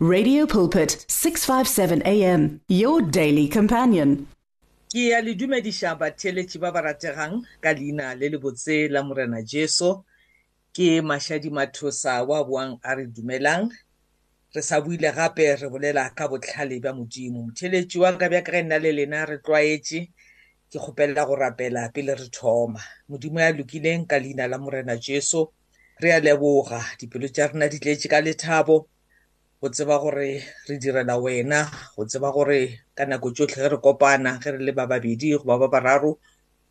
Radio Pulpit 657 AM your daily companion. Ke a le dumediša batheletši ba ba rategang ka leina le le botse la morena Jesu. Ke Mashadi Mathosa wa buang a re dumelang. Re sa buile gape re bolela ka botlhale bja modimo. Motheletši wa ka bja ka nna le lena re tlwaetše ke kgopelela go rapela pele re thoma. Modimo ya lokileng ka leina la morena Jesu. Re a leboga dipelo tša rena di tletše ka lethabo. Go tseba gore re direla wena go tseba gore ka nako tsotlhe ge re kopana ge re le ba babedi go ba ba bararo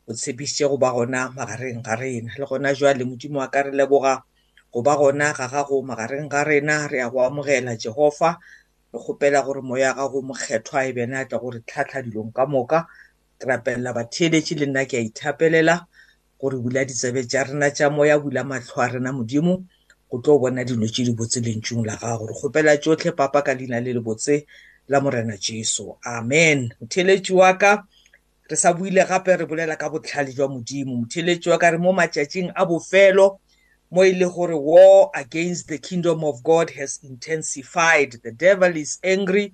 o tshepišitše go ba gona magareng ga rena. Le gona jwale modimo wa ka re leboga go ba gona ga gago magareng ga rena re a go amogela jehova re kgopela gore moya gago mokgethwa e bene a tla gore tlhatlha dilong ka moka. Ke rapelela batheeletše le nna ke a ithapelela gore bula ditsebe tša rena tša moya bula matlho a rena modimo. Go tlo bona dilo tše di botse lentšung la gago. Re kgopela tsotlhe papa ka leina le le botse la morena jesu. Amen. Motheletši wa ka re sa buile gape re bolela ka botlhale jwa modimo. Motheletši wa ka re mo matšatšing a bofelo mo e le gore war against the kingdom of god has intensified. The devil is angry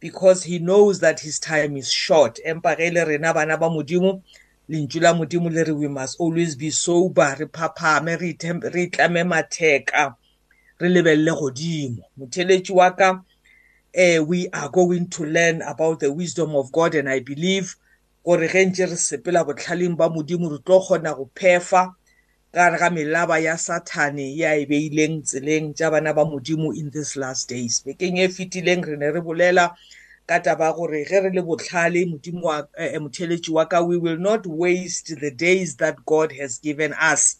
because he knows that his time is short. Empa ge le rena bana ba modimo lentšu la modimo le re we must always be sober. Re phaphame re itlame matheka. Re lebelele godimo motheletši wa ka uh, we are going to learn about the wisdom of god and i believe gore ge ntse re sepela botlhaleng ba modimo re tlo kgona go phefa ka re ga melaba ya sathane ya e beileng tseleng tša bana ba modimo in this last days. Bekeng e fetileng re ne re bolela ka taba gore ge re le botlhale modimo wa eh, motheletši wa ka we will not waste the days that god has given us.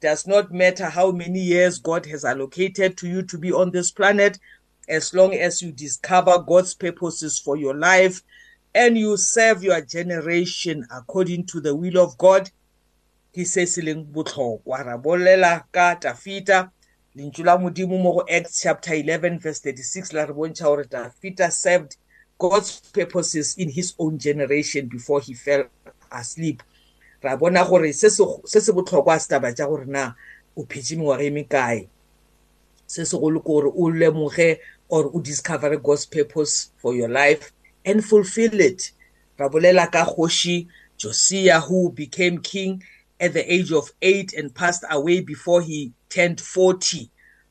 Does not matter how many years god has allocated to you to be on this planet as long as you discover god's purposes for your life and you serve your generation according to the will of god. Ke se se leng botlhokwa. Ra bolela ka tafita lentšu la modimo mo go acts chapter 11 verse 36 la re bontšha gore tafita served God's purposes in his own generation before he fell asleep. Ra bona gore se se botlhokwa se taba tša gore na o phetse mengwaga e mekae se segolo ke gore o lemoge or o discover god's purpose for your life and fulfill it. Ra bolela ka kgoši josiah who became king at the age of eight and passed away before he turned 40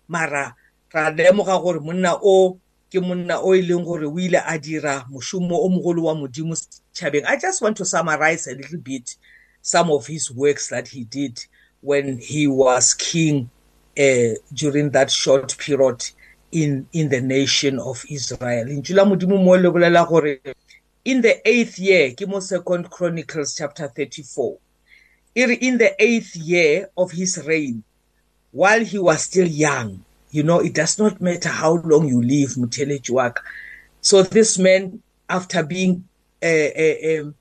mara ra lemoga gore monna o ke monna o e leng gore o ile a dira mošomo o mogolo wa modimo setšhabeng i just want to summarize a little bit some of his works that he did when he was king uh, during that short period in, in the nation of israel. Lentšu la modimo mo le bolela gore in the eighth year ke mo second chronicles chapter 34 e re in the eighth year of his reign while he was still young you know it does not matter how long you live muthelejwaka so this man after being uh, uh, um,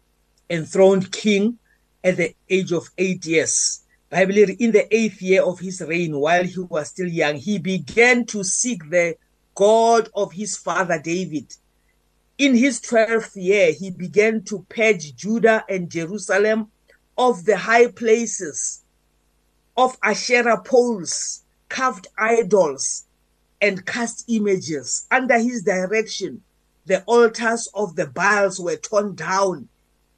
enthroned king at the age of 8 years bible in the 8th year of his reign while he was still young he began to seek the god of his father david. In his 12th year he began to purge judah and jerusalem of the high places of asherah poles. Carved idols and cast images. Under his direction, the altars of the Baals were torn down.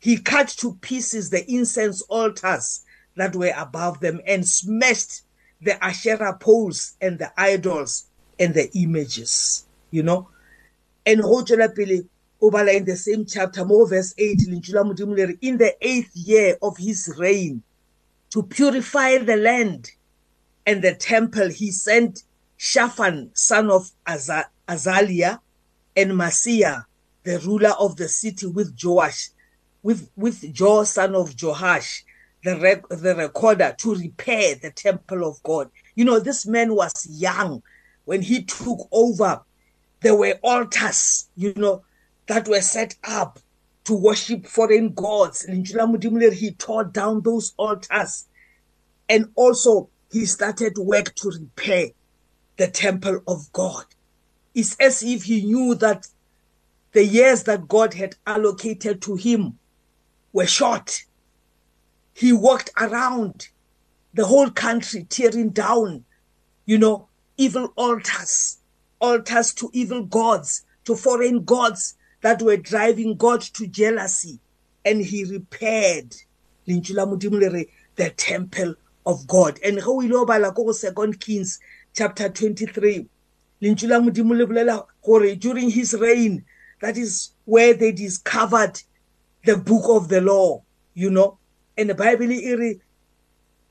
He cut to pieces the incense altars that were above them and smashed the Asherah poles and the idols and the images. You know? And Obala in the same chapter, more verse 8, in the eighth year of his reign, to purify the land and the temple, he sent Shaphan, son of Azal- Azaliah, and Masiah, the ruler of the city, with Joash, with, with Joe, son of Joash, the, rec- the recorder, to repair the temple of God. You know, this man was young when he took over. There were altars, you know, that were set up to worship foreign gods. He tore down those altars. And also, he started work to repair the temple of God. It's as if he knew that the years that God had allocated to him were short. He walked around the whole country tearing down, you know, evil altars altars to evil gods, to foreign gods that were driving God to jealousy. And he repaired the temple of God. And how we know about Second Kings chapter 23. During his reign, that is where they discovered the book of the law, you know. And the Bible,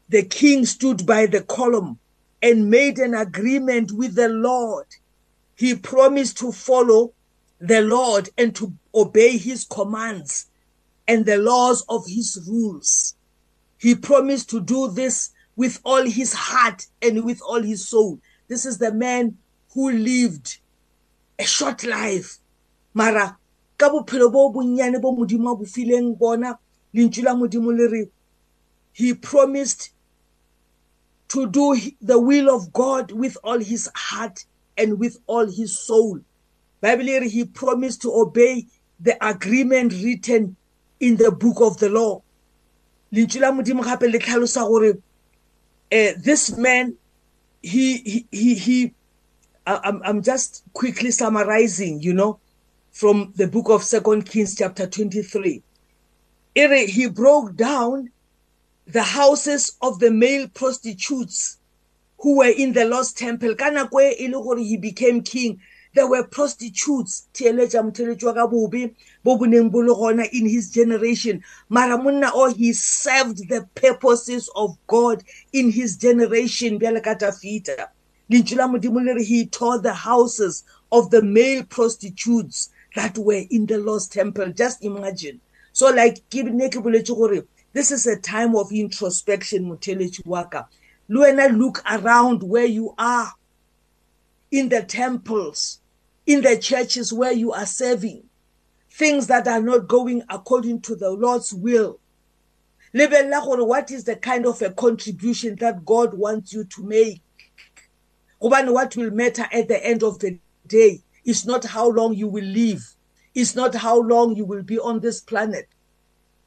the king stood by the column and made an agreement with the Lord. He promised to follow the Lord and to obey his commands and the laws of his rules. He promised to do this with all his heart and with all his soul. This is the man who lived a short life. Mara, ka bophelo bo bonnyane bo modimo a bo fileng bona lentswe la modimo le re he promised to do the will of God with all his heart and with all his soul. Bible he promised to obey the agreement written in the book of the law. Eh, this man he he he, he I'm, I'm just quickly summarizing, you know, from the book of Second Kings, chapter 23. He broke down the houses of the male prostitutes who were in the lost temple kana kwe e le gore he became king there were prostitutes theeletša motheletši wa ka bobe bo boneng bo le gona in his generation. Mara monna o he served the purposes of god in his generation bjale ka tafita. Lentšu la modimo le re he tore the houses of the male prostitutes that were in the lost temple. Just imagine. So like ke ne ke boletše gore this is a time of introspection, Mutelechi Waka. Luena, look around where you are in the temples, in the churches where you are serving, things that are not going according to the Lord's will. What is the kind of a contribution that God wants you to make? What will matter at the end of the day is not how long you will live. It's not how long you will be on this planet.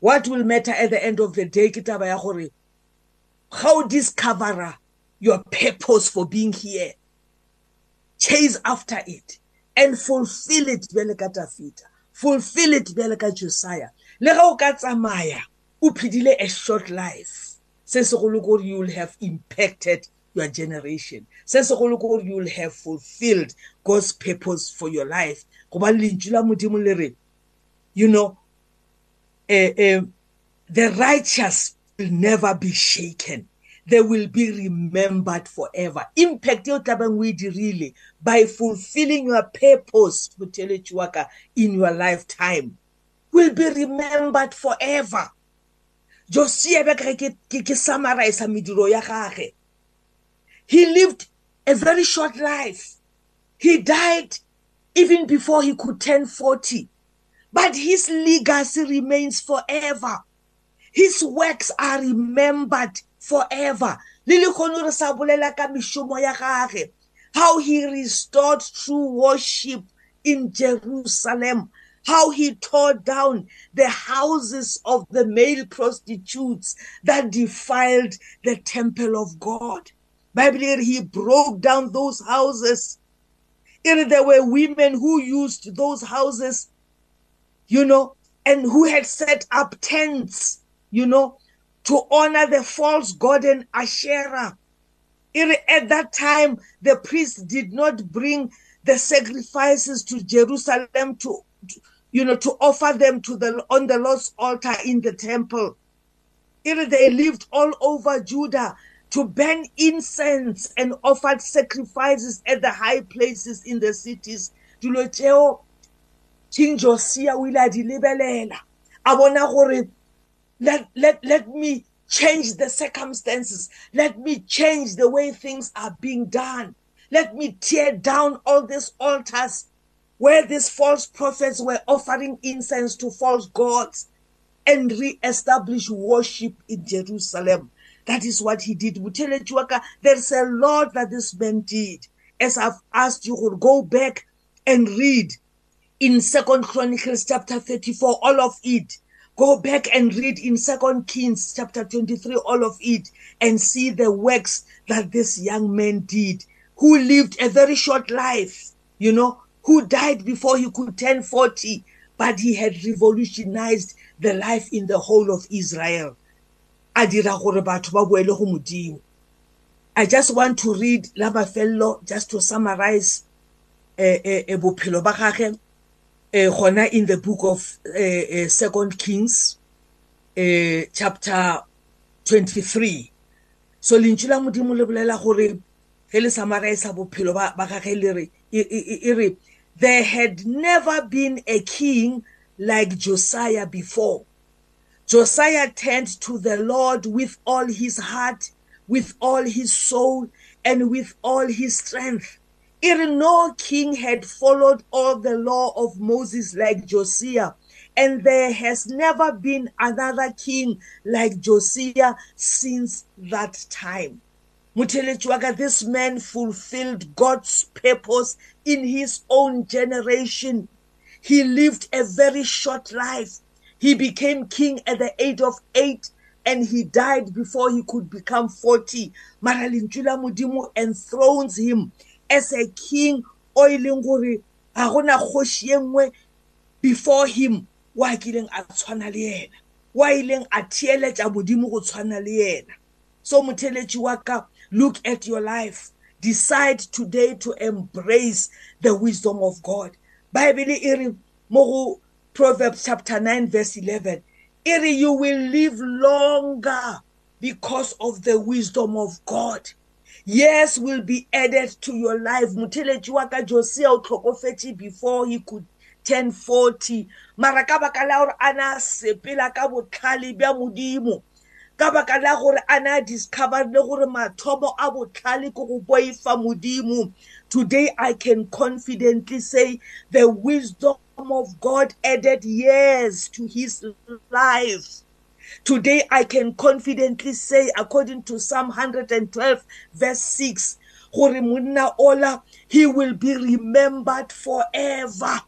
What will matter at the end of the day, kitaba ya gore, how discover your purpose for being here. Chase after it and fulfill it bjale ka Tafita. Fulfill it bjale ka Josiah. Le ga o ka tsamaya, o phedile a short life. Se segolo gore you will have impacted your generation. Se segolo gore you will have fulfilled God's purpose for your life. Go ba lentswe la modimo le re, you know, uh, the righteous will never be shaken they will be remembered forever. Impact eo tlabang o e dirile by fulfilling your purpose motheletši wa ka in your lifetime will be remembered forever. Josia be ka ke ke summarize mediro ya gage. He lived a very short life. He died even before he could turn 40 but his legacy remains forever. His works are remembered forever. How he restored true worship in Jerusalem. How he tore down the houses of the male prostitutes that defiled the temple of God. Bible, he broke down those houses. There were women who used those houses you know, and who had set up tents, you know, to honor the false god and Asherah. At that time, the priests did not bring the sacrifices to Jerusalem to, you know, to offer them to the on the Lord's altar in the temple. They lived all over Judah to burn incense and offered sacrifices at the high places in the cities. king josia o ile a di lebelela a bona gore let, let, let me change the circumstances let me change the way things are being done let me tear down all these altars where these false prophets were offering incense to false gods and re-establish worship in Jerusalem. That is what he did. There's a lot that this man did. As I've asked you, to go back and read in second chronicles chapter 34 all of it go back and read in second kings chapter 23 all of it and see the works that this young man did who lived a very short life you know, who died before he could turn 40, but he had revolutionized the life in the whole of Israel. I just want to read la fellow just to summarize eh, eh, eh, bophelo ba gagwe gona in the book of second kings chapter 23 so lentšu la modimo le bolela gore ge le summarize bophelo ba gagwe le re e re there had never been a king like Josiah before. Josiah turned to the Lord with all his heart, with all his soul, and with all his strength. Even no king had followed all the law of Moses like Josiah, and there has never been another king like Josiah since that time. Mutelechuaga, this man fulfilled God's purpose in his own generation. He lived a very short life. He became king at the age of eight and he died before he could become 40. Maralintula Mudimu enthrones him as a king oilinguri agona khoshi before him wa kileng a tshwana le yena wa ileng a thieletsa modimo go tshwana le yena so motheletši wa ka Look at your life. Decide today to embrace the wisdom of God. Bible iri mo Proverbs chapter 9 verse 11. Iri you will live longer because of the wisdom of God. Years will be added to your life. Motheletši wa ka Josia o tlhokofetše before he could turn 40. Mara ka baka la gore a na sepela ka botlhale bja modimo ka baka la gore a ne a discover le gore mathomo a botlhale ke go boifa modimo today i can confidently say the wisdom of god added years to his life Today, I can confidently say, according to Psalm 112, verse 6, he will be remembered forever.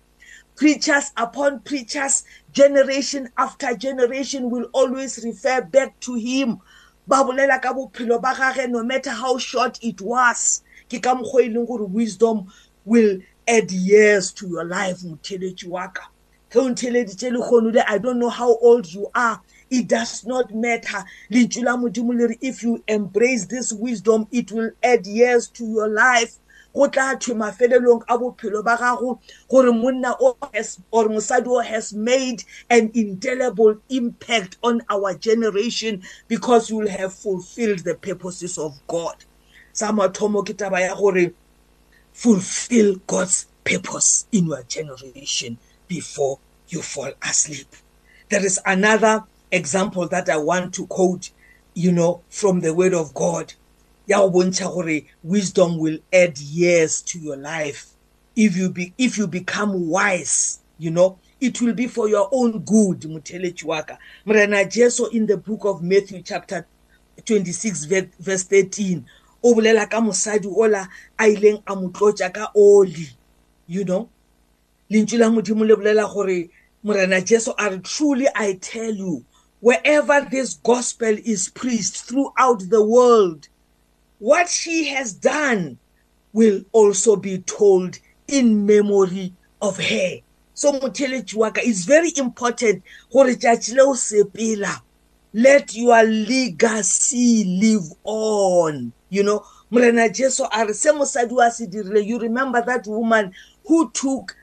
Preachers upon preachers generation after generation will always refer back to him. Ba bolela ka bophelo ba gage no matter how short it was. Ke ka mokgwa e leng gore wisdom will add years to your life motheletši wa ka. Ge o ntheleditše lekgonole i don't know how old you are. It does not matter. Lentšu la modimo le re if you embrace this wisdom it will add years to your life. Go tla thwe mafelelong a bophelo ba gago gore monna or mosadi o has made an indelible impact on our generation because you will have fulfilled the purposes of God. Sa mathomo ke taba ya gore fulfill God's purpose in your generation before you fall asleep. There is another example that I want to quote you know from the word of God. Ya go bontšha gore wisdom will add years to your life. If you be if you become wise you know it will be for your own good motheletši wa ka. Morena jesu in the book of matthew chapter 26 verse 13 o bolela ka mosadi ola a ileng a mo tlotša ka oli you know. Lentšu la modimo le bolela gore morena jesu a re truly i tell you wherever this gospel is preached throughout the world what she has done will also be told in memory of her. So motheletši wa ka is very important gore tšatši leo sepela let your legacy live on. You know morena jesu a re se mosadi wa se dirile you remember that woman who took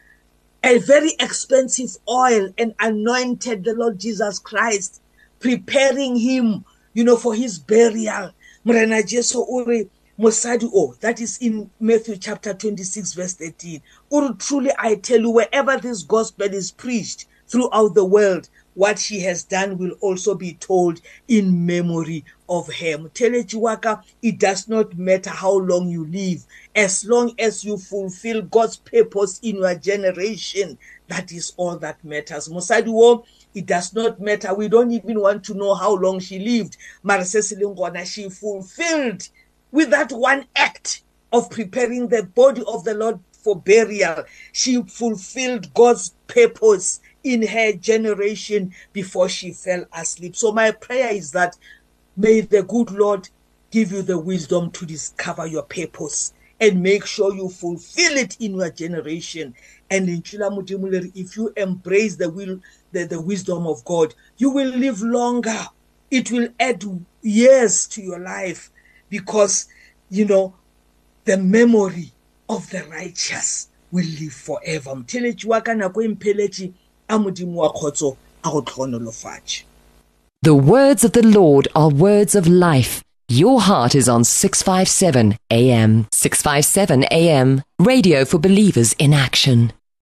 a very expensive oil and anointed the lord jesus christ preparing him you know for his burial. Morena jesu re mosadi o that is in matthew chapter 26 verse 13 o truly i tell you wherever this gospel is preached throughout the world what she has done will also be told in memory of her motheletši wa ka it does not matter how long you live as long as you fulfill god's purpose in your generation that is all that matters mosadi wo it does not matter. We don't even want to know how long she lived. Marsesilingona, she fulfilled with that one act of preparing the body of the Lord for burial. She fulfilled God's purpose in her generation before she fell asleep. So my prayer is that may the good Lord give you the wisdom to discover your purpose and make sure you fulfill it in your generation. And in Chila Modimo le re, if you embrace the will the, the wisdom of God you will live longer. It will add years to your life because you know the memory of the righteous will live forever. Motheletši wa ka nako e mpheletše a modimo wa kgotso a go tlhonolofatše The words of the Lord are words of life. Your heart is on 657 AM. 657 AM. Radio for believers in action.